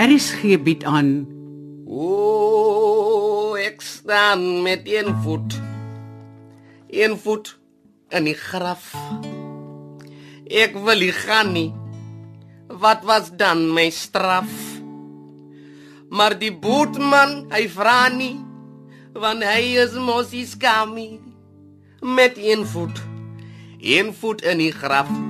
Aris gee bied aan O, ek staan met een voet. Een voet in die graf. Ek wil nie gaan nie. Wat was dan my straf? Maar die boetman, hy vra nie, want hy is mos skamie met een voet. Een voet in die graf.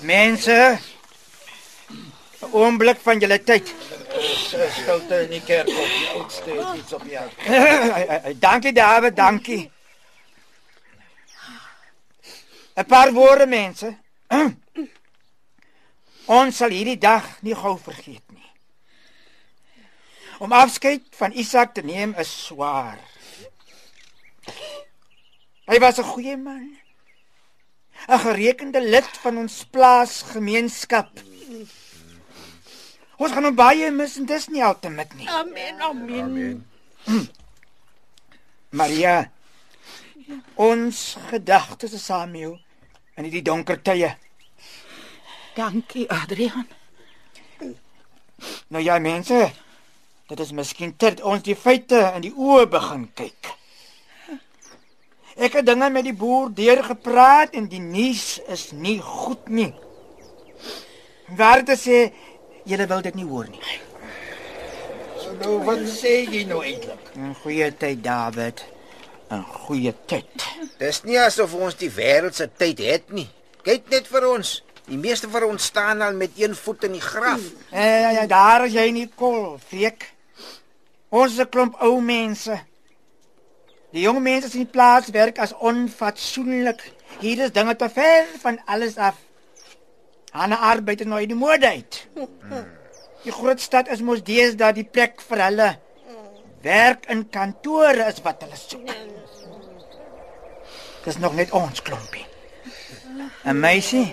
Mense, 'n oomblik van julle tyd. Stilte in die kerk op die oudste iets op jou. dankie David, dankie. 'n Paar woorde mense. Ons sal hierdie dag nie gou vergeet nie. Om afskeid van Isak te neem is swaar. Hy was 'n goeie man. 'n gerekende lid van ons plaasgemeenskap. Ons gaan hom baie mis en dis nie altemit nie. Amen. Amen. amen. Maria. Ons gedagtes is saam met jou in hierdie donker tye. Dankie, Adrian. Nou ja, mense. Dit is miskien tyd ons die feite in die oë begin kyk. Ek het dinge met die boer deurgepraat en die nuus is nie goed nie. Waarde sê julle wil dit nie hoor nie. So nou wat sê jy nou eintlik? 'n Goeie tyd, David. 'n Goeie tyd. Dis nie asof ons die wêreld se tyd het nie. Kyk net vir ons. Die meeste van ons staan al met een voet in die graf. Eh ja, ja, daar is jy nie kol, freek. Ons is 'n klomp ou mense. Die jong mense in die plaas werk as onfatsoenlik. Hier is dinge te ver van alles af. Hanne arbeid is nou in die mode uit. Die groot stad is mos deesdae die plek vir hulle. Werk in kantore is wat hulle soek. Dis nog net ons klompie. 'n Meisie.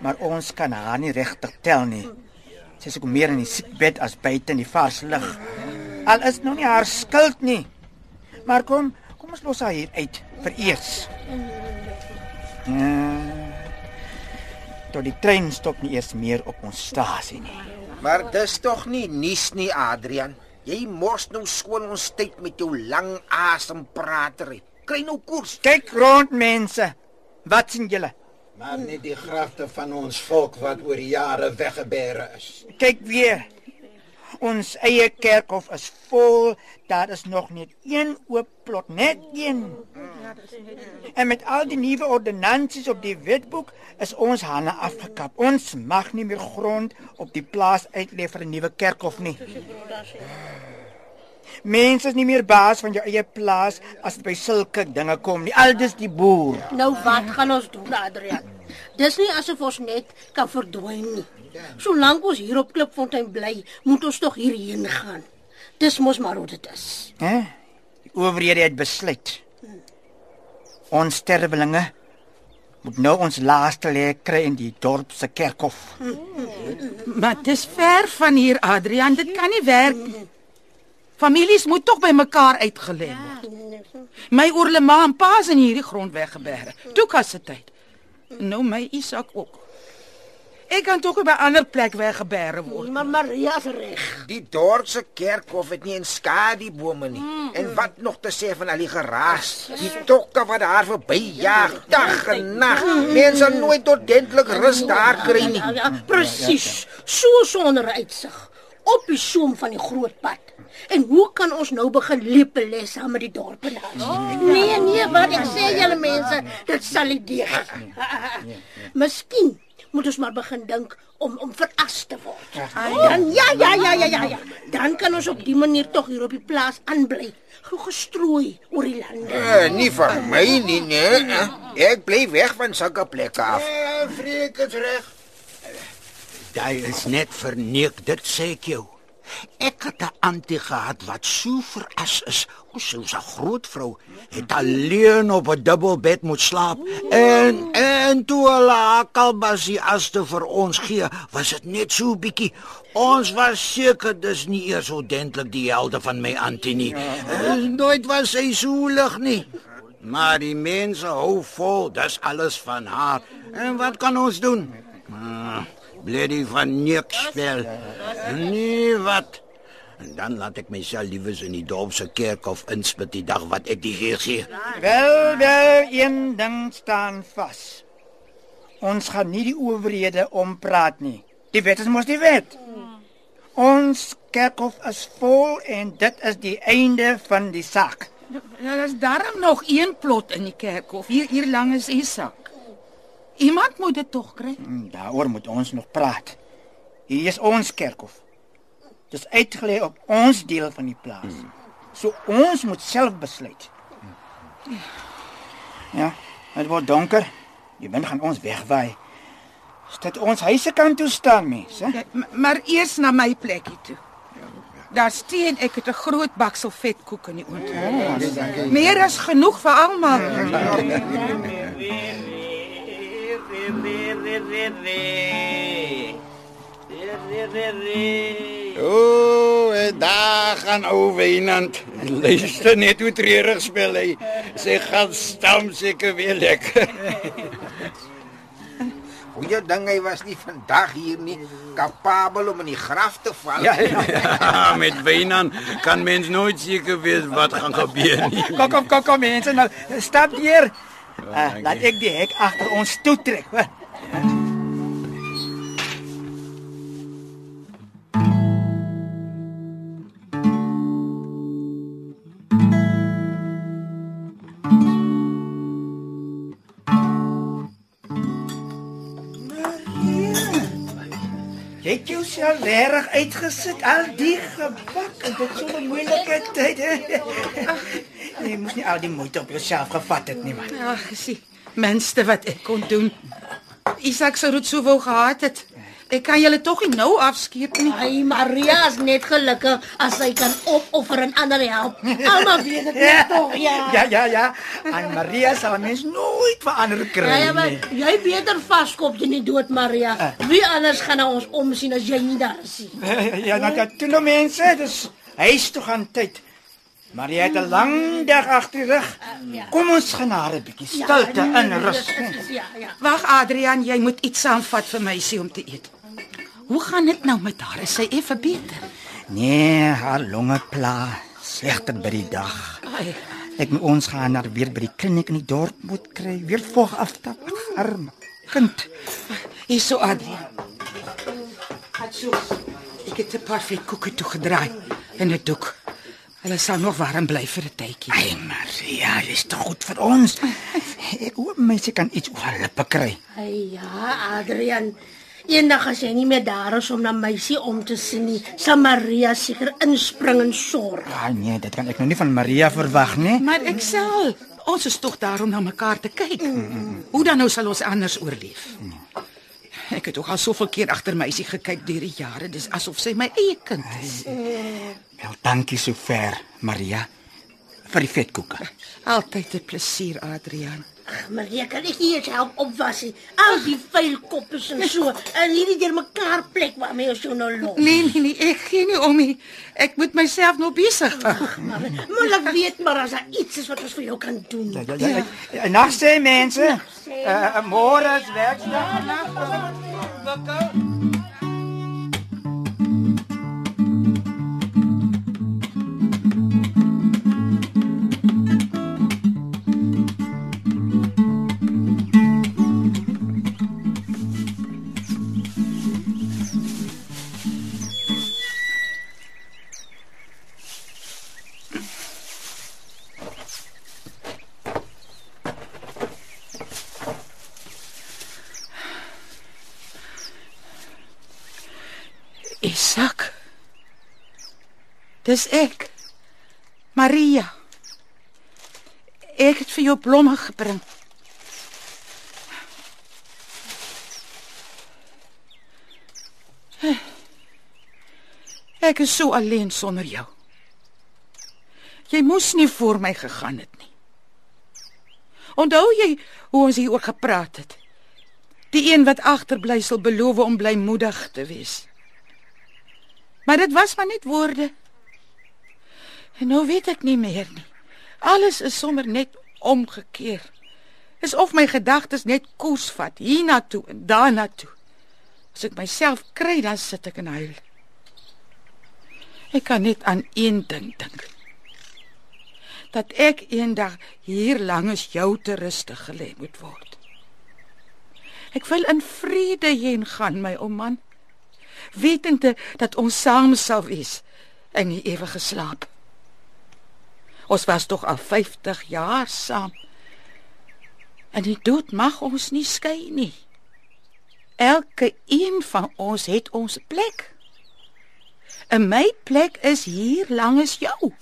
Maar ons kan haar nie regtig tel nie. Sy is ook meer in die siekbed as buite in die vars lug. Al is nou nie haar skuld nie. Maar kom, kom ons los haar hier uit vir eers. Ja. Tot die trein stop nie eers meer op ons stasie nie. Maar dis tog nie nuus nie, Adrian. Jy mors nou skoon ons tyd met jou lang asempratery. Kry nou koers. Kyk rond mense. Wat sien julle? Maar net die grafte van ons volk wat oor jare weggebêre is. Kyk weer. Ons eie kerkhof is vol. Daar is nog net een oop plot, net een. En met al die nuwe ordonnansies op die wetboek is ons hande afgekap. Ons mag nie meer grond op die plaas uitlê vir 'n nuwe kerkhof nie. Mense is nie meer baas van jou eie plaas as dit by sulke dinge kom nie. Aldus die boer. Nou wat gaan ons doen, Adrian? Dis nie asof ons net kan verdwyn nie. Solank ons hier op Klipfontein bly, moet ons tog hierheen gaan. Dis mos maar hoe dit is. Hè? Die owerhede het besluit. Ons sterwelinge moet nou ons laaste lê kry in die dorp se kerkhof. Maar dis ver van hier, Adrian. Dit kan nie werk nie. Families moet tog by mekaar uitgelê word. My oorlema en pa is in hierdie grond weggebêre. Toe kas se tyd. Nou my Isak ook. Ek kan tog op 'n ander plek weggebêre word. Maar Maria is reg. Die dorp se kerkhof het nie 'n skadubome nie. En wat nog te sê van al die geraas, die tokke wat daar verbyjag dag en nag. Mense sal nooit ordentlik rus daar kry nie. Ja, ja, presies. So sonder uitsig. op die soem van die groot pad. En hoe kan ons nou begin lepel lê saam met die dorpenaars? Nee, nee, wat ek sê julle mense, dit sal nie deeg nie. Miskien moet ons maar begin dink om om veras te word. Dan ja, ja, ja, ja, ja, ja. Dan kan ons op die manier tog hier op die plaas aanbly. Gou gestrooi oor die lande. Uh, nie van my nie, nee. Ek bly weg van sulke plekke af. Ja, Freek is reg. Daai is net verneek, dit sê ek jou. Ek het 'n antie gehad wat so veras is. Ons sou 'n groot vrou het alleen op 'n dubbelbed moet slaap en en toe hulle haar kalbasie as te vir ons gee, was dit net so bietjie. Ons was seker dis nie eers ordentlik die helde van my antie nie. Eh, Nooit was sy so lig nie. Maar die mense hou vol, dis alles van haar. En wat kan ons doen? Ah, Bledie van niks spel. Nee, wat? En dan laat ek myself liewes in die dorp se kerkhof inspit die dag wat ek die Heer sien. Wel, wel, een ding staan vas. Ons gaan nie die owerhede ompraat nie. Die wet is mos die wet. Ons kerkhof is vol en dit is die einde van die saak. Nou daar's darm nog een plot in die kerkhof. Hier hier lank is Isak. Iemand moet dit tog kry. Hmm, Daaroor moet ons nog praat. Hier is ons kerkhof. Dis uitgelê op ons deel van die plaas. So ons moet self besluit. Ja, dit word donker. Die wind gaan ons wegwaai. Dit ons huise kan toe staan, mense. Ja, maar eers na my plekkie toe. Daar steen ek het 'n groot baksel vetkoek in die oond. Meer as genoeg vir almal. O, oh, daar gaan ou Wynand. Luister net hoe treurig speel hy. Sy gaan stam seker weer lekker. Goeie ding hy was nie vandag hier nie, kapabel om in die graf te val. Ja, ja, met Wynand kan mens nooit seker wees wat gaan gebeur nie. Kom kom kom kom mense, nou stap hier. Uh, laat ek die hek agter ons toe trek, hoor. Jy het jouself reg uitgesit al die gebak en dit so 'n moeilike tyd. Jy moes nie al die moeite op jouself gevat het nie man. Ag, gesie. Minste wat ek kon doen. Isak sou dit sou wou gehad het. Ek kan julle tog nie nou afskeep nie. Ai, Maria is net gelukkig as sy kan opoffer en ander help. Almal weet dit net tog, ja. Ja ja ja. En Maria sal mens nooit verander kry Ja, ja, maar nie. jy beter vaskop jy nie dood Maria. Wie anders gaan na ons omsien as jy nie daar is nie? Ja, nou dat toe nou mense, dis huis toe gaan tyd. Maria het 'n lang dag agter die rug. Kom ons gaan haar 'n bietjie stilte in rus. Ja, ja. Wag Adrian, jy moet iets saamvat vir meisie om te eet. Hoe gaan dit nou met haar? Is sy effe beter? Nee, haar longe pla slegter by die dag. Ai, Ek moet ons gaan naar weer by die kliniek in die dorp moet kry, weer vog aftap. Arm kind. hierso Adrian. Wat so? Ek het 'n paar vetkoeke toe gedraai en 'n doek. Hulle sal nog warm bly vir 'n tydjie. Ai Maria, jy's te goed vir ons. Ek hoop mense kan iets oor haar lippe kry. Ai ja, Adrian. Eendag as jy nie meer daar is om na meisie om te sien nie, sal Maria seker inspring en sorg. Ah nee, dit kan ek nou nie van Maria verwag nie. Maar ek sal. Ons is tog daar om na mekaar te kyk. Hoe dan nou sal ons anders oorleef? Ek het ook al soveel keer agter meisie gekyk deur die jare, dis asof sy my eie kind is. Wel, dankie sover, Maria, vir die vetkoeke. Altyd 'n plesier, Adrian. Maria kan ek nie eens help opwas nie. Al die vuil koppies en so, en hierdie deur mekaar plek waarmee ons jou nou los. Nee, nee, nee, ek gee nie om nie. Ek moet myself nog besig hou. Maar laat weet maar as daar iets is wat ons vir jou kan doen. Ja, ja, ja. ja. Nag sê mense. Uh, môre is werkdag. Isak. Dis ek. Maria. Ek het vir jou blomme gebring. Ek is so alleen sonder jou. Jy moes nie voor my gegaan het nie. Onthou jy hoe ons hieroor gepraat het? Die een wat agterbly sal beloof om blymoedig te wees. Maar dit was maar net woorde. En nou weet ek nie meer nie. Alles is sommer net omgekeer. Is of my gedagtes net koers vat hiernatoe en daarnatoe. As ek myself kry, dan sit ek en huil. Ek kan net aan een ding dink. Dat ek eendag hier langs jou te rustig gelê moet word. Ek wil in vrede heen gaan, my ou man, wetende dat ons saam sal wees in die ewige slaap. Ons was tog al 50 jaar saam. En die dood mag ons nie skei nie. Elke een van ons het ons plek. En my plek is hier langs jou.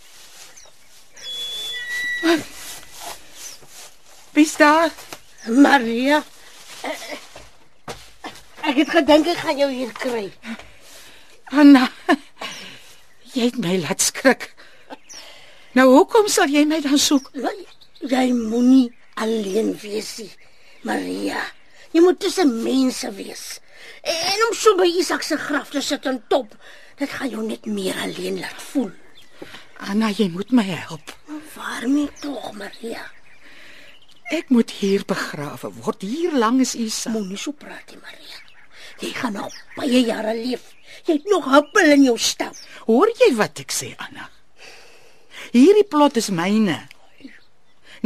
Wie staan? Maria. Ek het gedink ek gaan jou hier kry. Anna. Jy het my laat skrik. Nou hoekom sal jy my dan soek? Jy, moenie alleen wees nie, Maria. Jy moet tussen mense wees. En om so by Isak se graf te sit en top, dit gaan jou net meer alleen laat voel. Anna, jy moet my help. Waarmee tog, Maria? Ek moet hier begrawe word, hier langs u sa. Moenie so praat nie, Maria. Jy gaan nog baie jare leef. Jy het nog huppel in jou stap. Hoor jy wat ek sê, Anna? Hierdie plot is myne.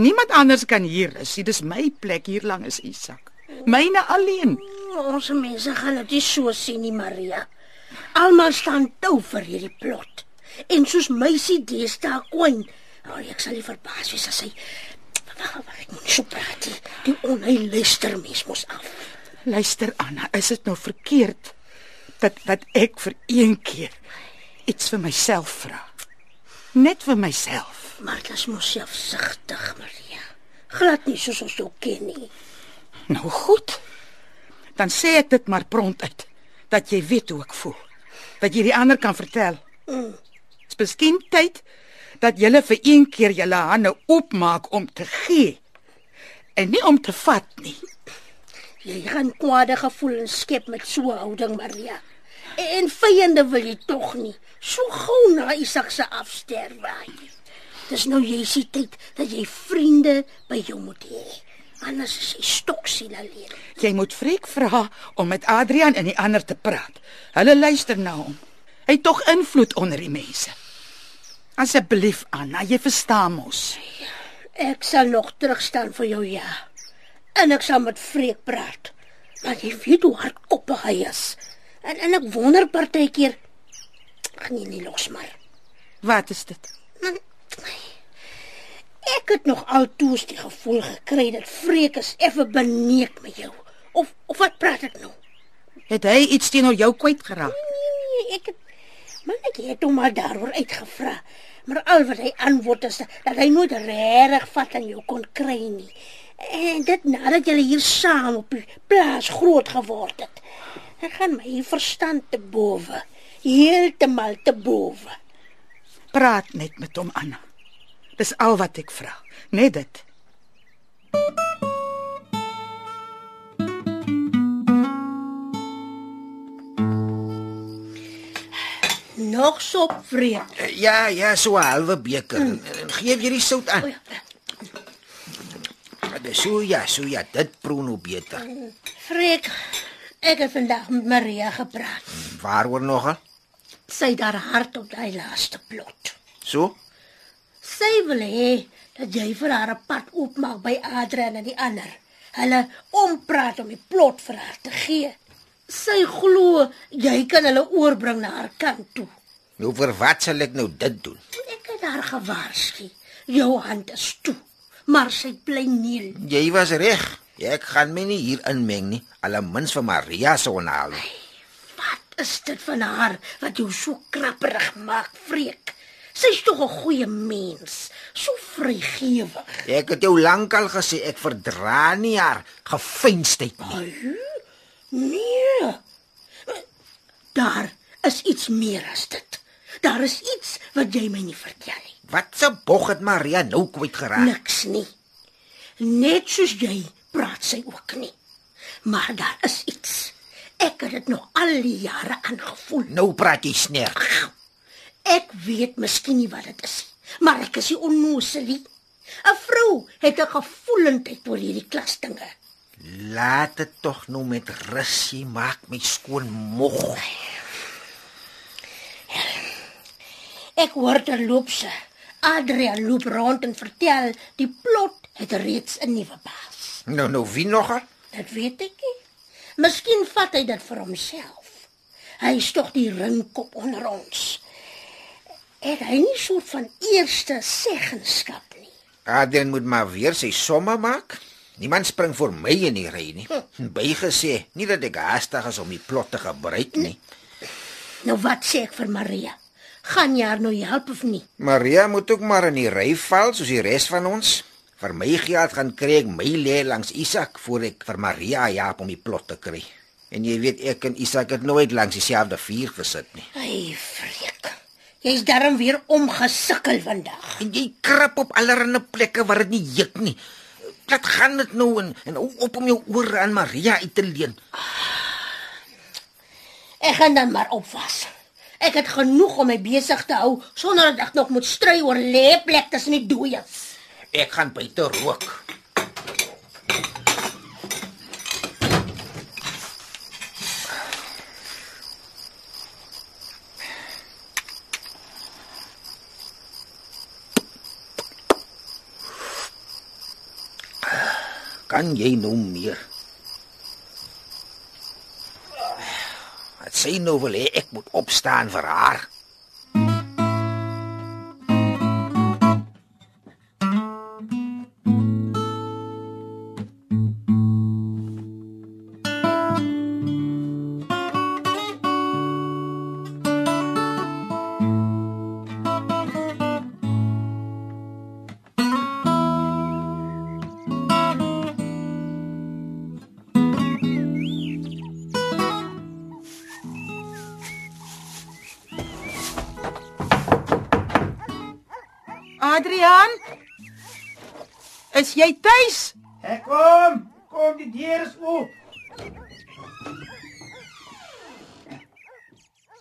Niemand anders kan hier is. Dit is my plek hier langs Isak. Myne alleen. Ons mense gaan dit nie so sien nie, Maria. Almal staan toe vir hierdie plot. En soos meisie Desta Coin, oh, ek sal nie verbaas wees as moet so praat. nie. Die onheil luister mens mos af. Luister Anna, is dit nou verkeerd dat dat ek vir een keer iets vir myself vra? Net vir myself. Maar dit is mos selfsugtig, Maria. Glad nie soos ons jou ken nie. Nou goed. Dan sê ek dit maar prompt uit dat jy weet hoe ek voel. Dat jy die ander kan vertel. Dis miskien tyd dat jy vir een keer jou hande oopmaak om te gee en nie om te vat nie. Jy gaan kwade gevoelens skep met so 'n houding, Maria. En vyande wil jy tog nie. So gou na Isak se afsterwe. Dis nou jy se tyd dat jy vriende by jou moet hê. Anders is jy stoksiel alleen. Jy moet Freek vra om met Adrian en die ander te praat. Hulle luister na hom. Hy het tog invloed onder die mense. Asseblief Anna, jy verstaan mos. Ek sal nog terugstaan vir jou ja. En ek sal met Freek praat. Maar jy weet hoe hardkoppig hy is. En en ek wonder partykeer Ag nee, nie los maar. Wat is dit? Ek het nog altoos die gevoel gekry dat Freek is effe beneek met jou. Of of wat praat ek nou? Het hy iets teenoor jou kwyt geraak? Nee, ek het maar ek het hom maar daaroor uitgevra. Maar al wat hy antwoord is dat hy nooit regtig vat aan jou kon kry nie. En dit nadat julle hier saam op die plaas groot geword het. Dit gaan my verstand te bowe. Heeltemal te bowe. Praat net met hom Anna. Dis al wat ek vra. Net dit. Nog sop vreemd. Ja, ja, so 'n halwe beker. En, en gee jy die sout aan. Dis so ja, so ja, dit proe nou beter. Freek, ek het vandag met Maria gepraat. Waaroor nog? Sy het haar hart op daai laaste plot. So? Sy wil hê dat jy vir haar 'n pad oopmaak by Adrian en die ander. Hulle ompraat om die plot vir haar te gee. Sy glo jy kan hulle oorbring na haar kant toe. Nou vir wat sal ek nou dit doen? Ek het haar gewaarsku. Jou hand is toe, maar sy bly neel. Jy was reg. Ek gaan my nie hier inmeng nie. Allemins vir Maria se onhaal. Wat? is dit van haar wat jou so krapperig maak, Freek? Sy's tog 'n goeie mens, so vrygewig. Ek het jou lankal gesê ek verdra nie haar gefeinstheid nie. Nee. Daar is iets meer as dit. Daar is iets wat jy my nie vertel nie. Wat se bog het Maria nou kwyt geraak? Niks nie. Net soos jy praat sy ook nie. Maar daar is iets. Ek het dit nog al die jare aangevoel. Nou praat jy sneer. Ek weet miskien nie wat dit is nie, maar ek is nie onnoosel nie. 'n Vrou het 'n gevoelendheid oor hierdie klas dinge. Laat dit tog nou met rus, jy maak my skoon mog. Ek hoor terloop sy. Adrian loop rond en vertel die plot het reeds 'n nuwe baas. Nou nou wie nog? hè? Dit weet ek nie. Miskien vat hy dit vir homself. Hy is tog die ringkop onder ons. Het hy nie soort van eerste seggenskap nie? Adrian moet maar weer sy somme maak. Niemand spring vir my in die ry nie. Bygesê, nie dat ek haastig is om die plot te gebruik nie. Nou wat sê ek vir Maria? Gaan jy haar nou help of nie? Maria moet ook maar in die ry val soos die res van ons. Vir my geld gaan kry ek my lê langs Isak voor ek vir Maria help om die plot te kry. En jy weet ek en Isak het nooit langs dieselfde vuur gesit nie. Ai, freek. Jy's darm weer omgesukkel vandag. En jy krap op allerlei plekke waar dit nie juk nie. Laat gaan dit nou en en op om jou ore aan Maria uit te leen. Ek gaan dan maar opwas. Ek het genoeg om my besig te hou sonder dat ek nog moet stry oor lêplek tussen die dooies. Ek gaan buite rook. Kan jy nou meer? Wat sê nou wil hê ek moet opstaan vir haar? Is jy tuis? Ek kom. Kom, die deur is oop.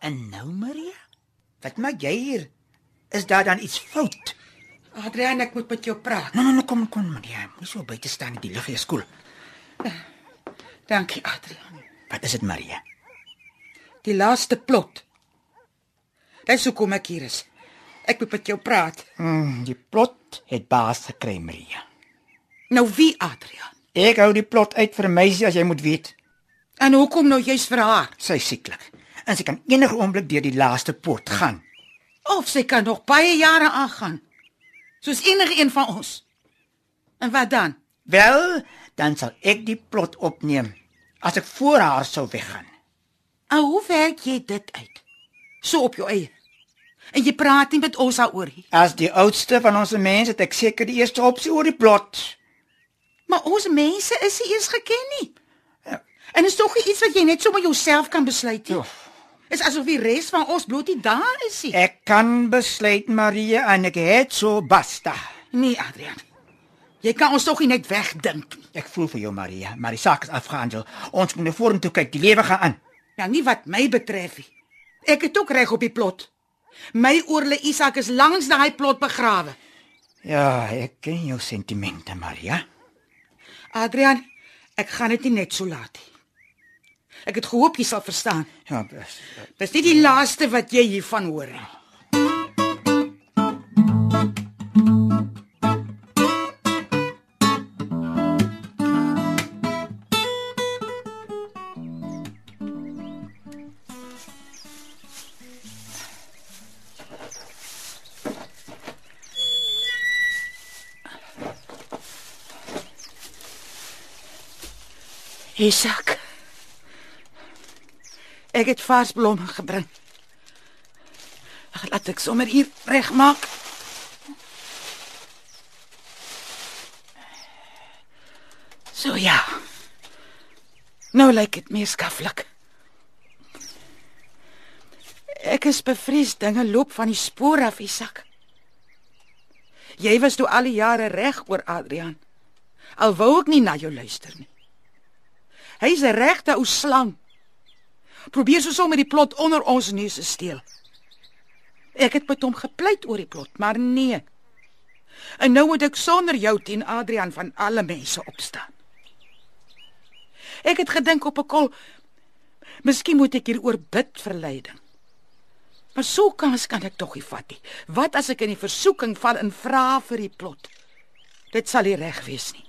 En nou, Maria? Wat maak jy hier? Is daar dan iets fout? Adrian, ek moet met jou praat. Nee, nee, nee, kom, kom, Maria. Moenie so buite staan die lug, jy skool. Dankie, Adrian. Wat is dit, Maria? Die laaste plot. Dis hoekom ek hier is. Ek moet met jou praat. Mm, die plot het baas gekry, Maria. Nou wie, Adrian? Ek hou die plot uit vir meisie as jy moet weet. En hoekom nou juist vir haar? Sy sieklik. En sy kan enige oomblik deur die laaste poort gaan. Of sy kan nog baie jare aangaan. Soos enige een van ons. En wat dan? Wel, dan sal ek die plot opneem as ek voor haar sou weggaan. En hoe werk jy dit uit? So op jou eie. En jy praat nie met ons daaroor nie. As die oudste van ons mense het ek seker die eerste opsie oor die plot. Maar ons mense is nie eens geken nie. Ja. En is tog iets wat jy net sommer jouself kan besluit nie. Ja. Is asof die res van ons bloot nie daar is nie. Ek kan besluit, Maria, en ek het so basta. Nee, Adrian. Jy kan ons tog nie net wegdink nie. Ek voel vir jou, Maria, maar die saak is afgehandel. Ons moet na vorentoe kyk, die lewe gaan aan. Ja, nie wat my betref nie. Ek het ook reg op die plot. My oorle Isak is langs daai plot begrawe. Ja, ek ken jou sentimente, Maria. Adrian, ek gaan dit nie net so laat nie. Ek het gehoop jy sal verstaan. Ja, bes. Dis nie die laaste wat jy hiervan hoor nie. Isak. Ek het vars blomme gebring. Ag, laat ek sommer hier regmaak. So ja. Nou lyk dit meer skaflik. Ek is bevrees dinge loop van die spoor af, Isak. Jy was toe al die jare reg oor Adrian. Al wou ek nie na jou luister nie. Hy's 'n regte ou slang. Probeer so sommer die plot onder ons neuse steel. Ek het met hom gepleit oor die plot, maar nee. En nou moet ek sonder jou teen Adrian van alle mense opstaan. Ek het gedink op 'n kol Miskien moet ek hieroor bid vir leiding. Maar so kans kan ek tog nie vat nie. Wat as ek in die versoeking val en vra vir die plot? Dit sal nie reg wees nie.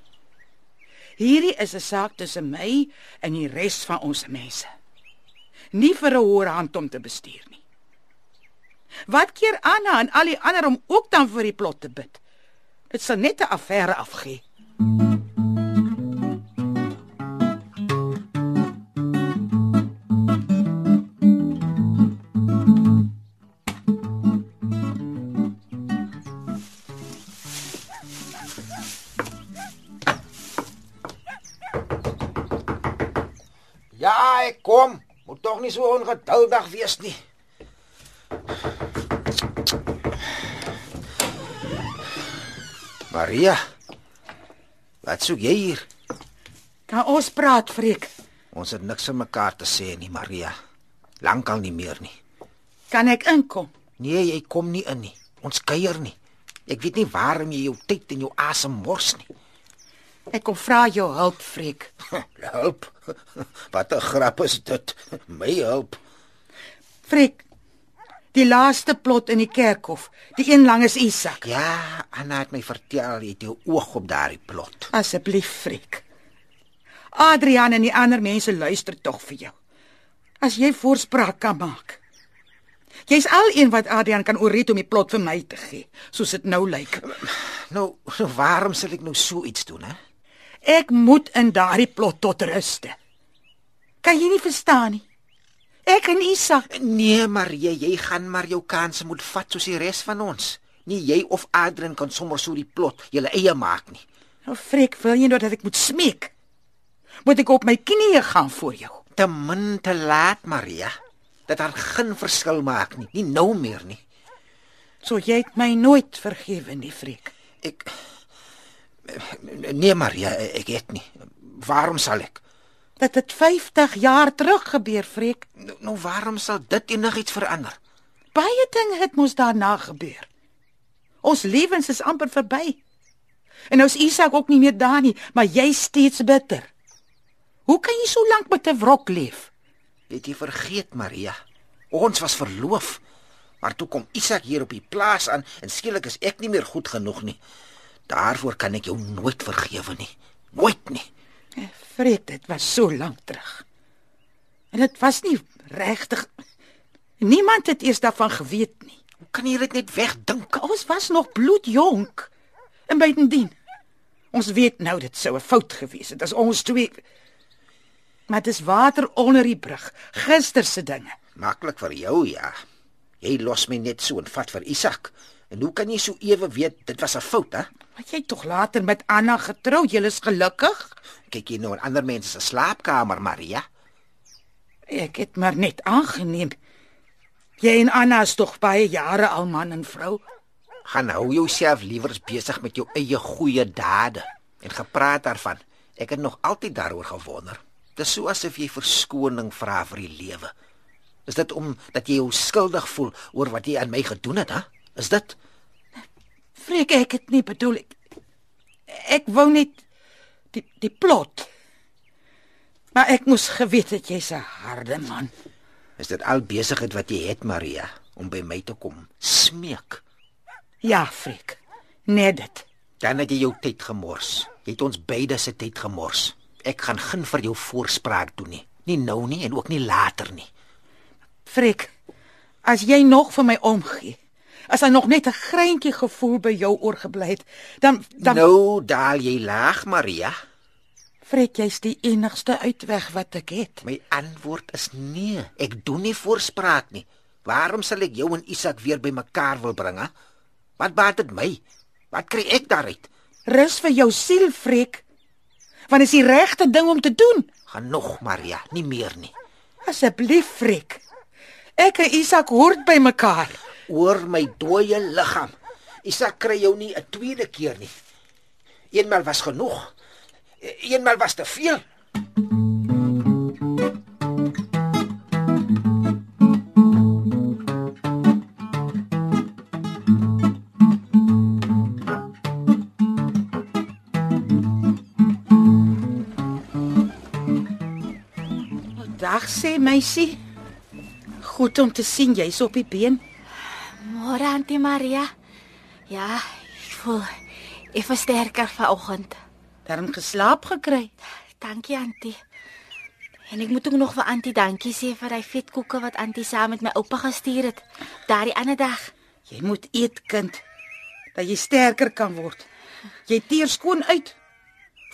Hierdie is 'n saak tussen my en die res van ons mense. Nie vir 'n hoër hand om te bestuur nie. Wat keer Anna en al die ander om ook dan vir die plot te bid? Dit sal net 'n affære afgee. Ja, kom. Moet tog nie so ongeduldig wees nie. Maria. Wat soek jy hier? Kan ons praat, Freek? Ons het niks vir mekaar te sê nie, Maria. Lankal nie meer nie. Kan ek inkom? Nee, jy kom nie in nie. Ons kuier nie. Ek weet nie waarom jy jou tyd en jou asem mors nie. Ek kom vra jou hulp, Freek. Help. Wat 'n grap is dit? My hulp. Freek. Die laaste plot in die kerkhof, die een langs Isak. Ja, Anna het my vertel jy het jou oog op daardie plot. Asseblief, Freek. Adrian en die ander mense luister tog vir jou. As jy voorspraak kan maak. Jy's al een wat Adrian kan oorreed om die plot vir my te gee, soos dit nou lyk. Nou, nou waarom sal ek nou so iets doen, hè? Ek moet in daardie plot tot ruste. Kan jy nie verstaan nie? Ek en Isak, Nee, Maria, jy gaan maar jou kanse moet vat soos die res van ons. Nie jy of Adrian kan sommer so die plot julle eie maak nie. nou Freek, wil jy nou dat ek moet smeek? Moet ek op my knieë gaan voor jou? Te min te laat, Maria. Dat daar geen verskil maak nie, nie nou meer nie. So jy het my nooit vergewe nie, Freek. Ek Nee, Maria, ek het nie. Waarom sal ek? Dat dit 50 jaar terug gebeur, Freek. Nou, nou waarom sal dit enigiets verander? Baie dinge het mos daarna gebeur. Ons lewens is amper verby. En nou is Isak ook nie meer daar nie, maar jy steeds bitter. Hoe kan jy so lank met 'n wrok leef? Het jy vergeet, Maria? Ons was verloof. Maar toe kom Isak hier op die plaas aan en skielik is ek nie meer goed genoeg nie. Daarvoor kan ek jou nooit vergewe nie. Nooit nie. Freek, dit was so lank terug. En dit was nie regtig Niemand het eers daarvan geweet nie. Hoe kan jy dit net wegdink? Ons was nog bloedjonk. En buitendien, ons weet nou dit sou 'n fout gewees het as ons twee Maar dis water onder die brug. Gister se dinge. Maklik vir jou, ja. Jy los my net so en vat vir Isak. En hoe kan jy so ewe weet dit was 'n fout, hè? Maar jy het tog later met Anna getrou. Jy is gelukkig. Kyk jy nou in ander mense se slaapkamer, Maria? Ek het maar net aangeneem. Jy en Anna is tog baie jare al man en vrou. Gaan hou jouself liewers besig met jou eie goeie dade en gepraat daarvan. Ek het nog altyd daaroor gewonder. Dis so asof jy verskoning vra vir die lewe. Is dit om dat jy jou skuldig voel oor wat jy aan my gedoen het, hè? Is dit? Freek, ek het nie bedoel ek ek wou net die die plot. Maar ek moes geweet het jy's 'n harde man. Is dit al besigheid wat jy het, Maria, om by my te kom smeek? Ja, Freek. Net dit. Dan het jy jou tyd gemors. Jy het ons beide se tyd gemors. Ek gaan geen vir jou voorspraak doen nie. Nie nou nie en ook nie later nie. Freek, as jy nog vir my omgee, as hy nog net 'n greintjie gevoel by jou oorgebly het, dan dan Nou daal jy laag, Maria. Frik, jy's die enigste uitweg wat ek het. My antwoord is nee. Ek doen nie voorspraak nie. Waarom sal ek jou en Isak weer bymekaar wil bring? Hè? Wat baat dit my? Wat kry ek daaruit? Rus vir jou siel, Frik. Want is die regte ding om te doen. Genoeg, Maria, nie meer nie. Asseblief, Frik. Ek en Isak hoort by mekaar. Oor my dooie liggaam. Isak kry jou nie 'n tweede keer nie. Eenmal was genoeg. Eenmal was te veel. Dag sê meisie. Goed om te sien jy's op die been. Môre Auntie Maria. Ja, ek voel effe sterker vanoggend. Darm geslaap gekry. Dankie Auntie. En ek moet ook nog vir Auntie dankie sê vir die vetkoeke wat Auntie saam met my oupa gestuur het daardie ander dag. Jy moet eet, kind, dat jy sterker kan word. Jy teer skoon uit.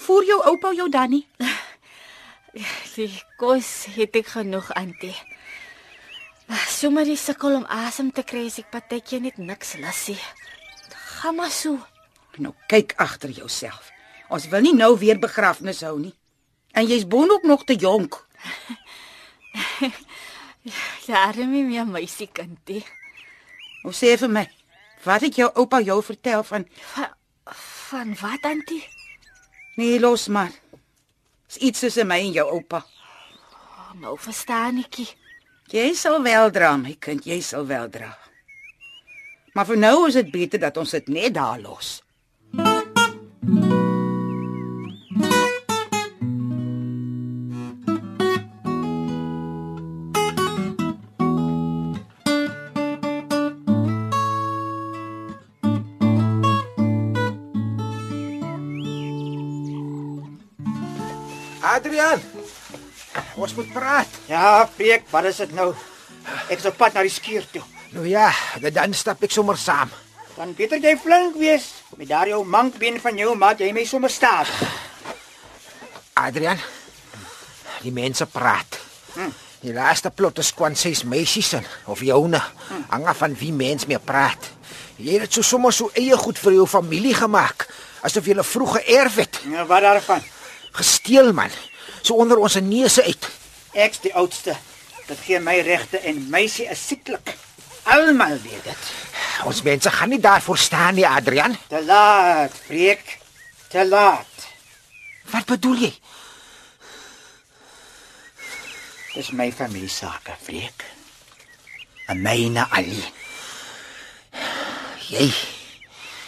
Voer jou oupa jou dan nie. Die kos het ek genoeg Auntie. Sommige die sukkel om asem te kry as ek partytjie net niks lusie. Gaan maar so. Nou kyk agter jouself. Ons wil nie nou weer begrafnis hou nie. En jy's boonop nog te jonk. Ja, arme my meisiekindie. Hoe sê vir my? Wat het jou oupa jou vertel van Van, van wat Auntie? Nee, los maar. Dis iets tussen my en jou oupa. Oh, nou verstaan ekie. Jy sal wel dra, my kind, jy sal wel dra. Maar vir nou is dit beter dat ons dit net daar los. Ons moet praat. Ja, Freek, wat is dit nou? Ek is op pad na die skuur toe. Nou ja, dan stap ek sommer saam. Dan beter jy flink wees. Met daardie ou mankbeen van jou maak jy my sommer stadig. Adrian. Die mense praat. Die laaste plot is kwant ses meisies in of joune. Hang af van wie mens meer praat. Jy het dit so sommer so eie goed vir jou familie gemaak, asof jy 'n vroeë erf het. Ja, wat daarvan? Gesteel man, so onder ons neuse uit. Ek's die oudste. Dit gee my regte en meisie is sieklik. Almal weet dit. Ons mense gaan nie daarvoor staan nie, Adrian. Te laat, Freek. Te laat. Wat bedoel jy? Dis my familie sake, Freek. En myne alleen. Jy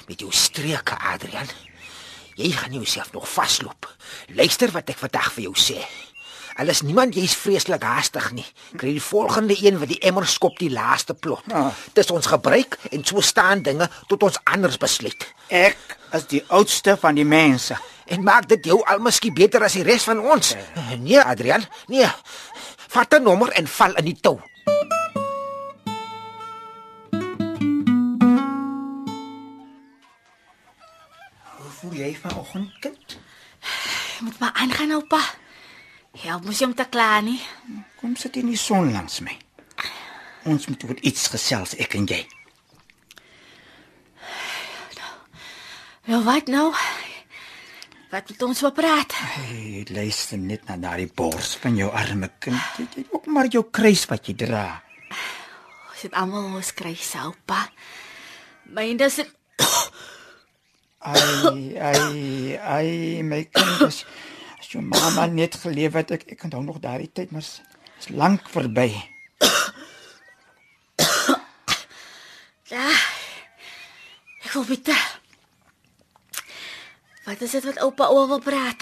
met jou streke, Adrian. Jy gaan jouself nog vasloop. Luister wat ek vandag vir jou sê. Alles niemand jy's vreeslik haastig nie. Kry die volgende een wat die emmer skop die laaste plot. Ah. Dis ons gebruik en so staan dinge tot ons anders besluit. Ek is die oudste van die mense. En maak dit jou almiskien beter as die res van ons. Nee, Adrian. Nee. Vat 'n nommer en val in die tou. Voel jy vanoggend, kind? Moet maar aangaan oupa. Help mos jy om te kla nie. Kom sit in die son langs my. Ons moet oor iets gesels, ek en jy. Wel wat nou? Wat moet ons oor praat? Hey, luister net na daardie bors van jou arme kind. Jy het ook maar jou kruis wat jy dra. Ons het almal ons kry oupa. Myne is Ai, ai, ai, my kind is as jou mamma net geleef het, ek ek onthou nog daardie tyd, maar is, is lank verby. Ja. Ek wil bitte. Wat is dit wat oupa oor wil praat?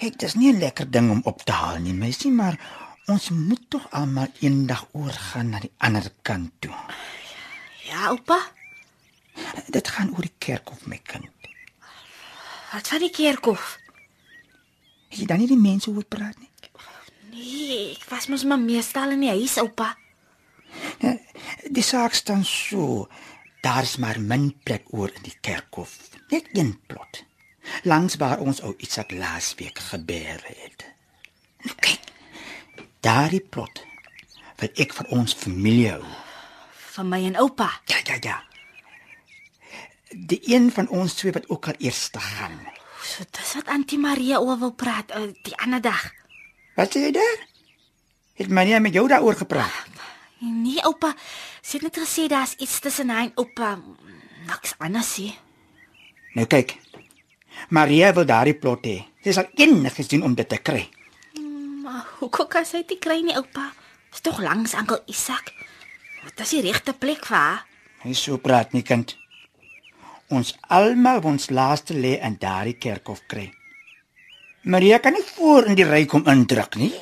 Kyk, dis nie 'n lekker ding om op te haal nie, meisie, maar ons moet tog almal eendag oorgaan na die ander kant toe. Ja, oupa. Dit gaan oor die kerkhof, my kind. Wat van die kerkhof? Het jy dan nie die mense hoor praat nie? Nee, ek was mos maar meestal in die huis, oupa. Die saak staan so. Daar's maar min plek oor in die kerkhof. Net een plot. langs waar ons ou Isak laasweek gebeur het. Nou kyk. Daardie plot wat ek vir ons familie hou. Van my en oupa. Ja, ja, ja. Die een van ons twee wat ook al eers te gaan. So dis wat Auntie Maria oor wil praat uh, die ander dag. Wat sê jy daar? Het Maria met jou daaroor gepraat? Nee, oupa, sy het net gesê daar's iets tussen hy en oupa. Niks anders nie. Nou kyk. Maria wil daardie plot hê. Sy sal enigiets doen om dit te kry. Maar hoekom kan sy dit kry nie, oupa? Dis tog langs Ankel Isak. Wat is die regte plek vir haar? Hy so praat nie kind. Ons almal ons laaste lê in daardie kerkhof kry. Maria kan nie voor in die ry kom indruk nie.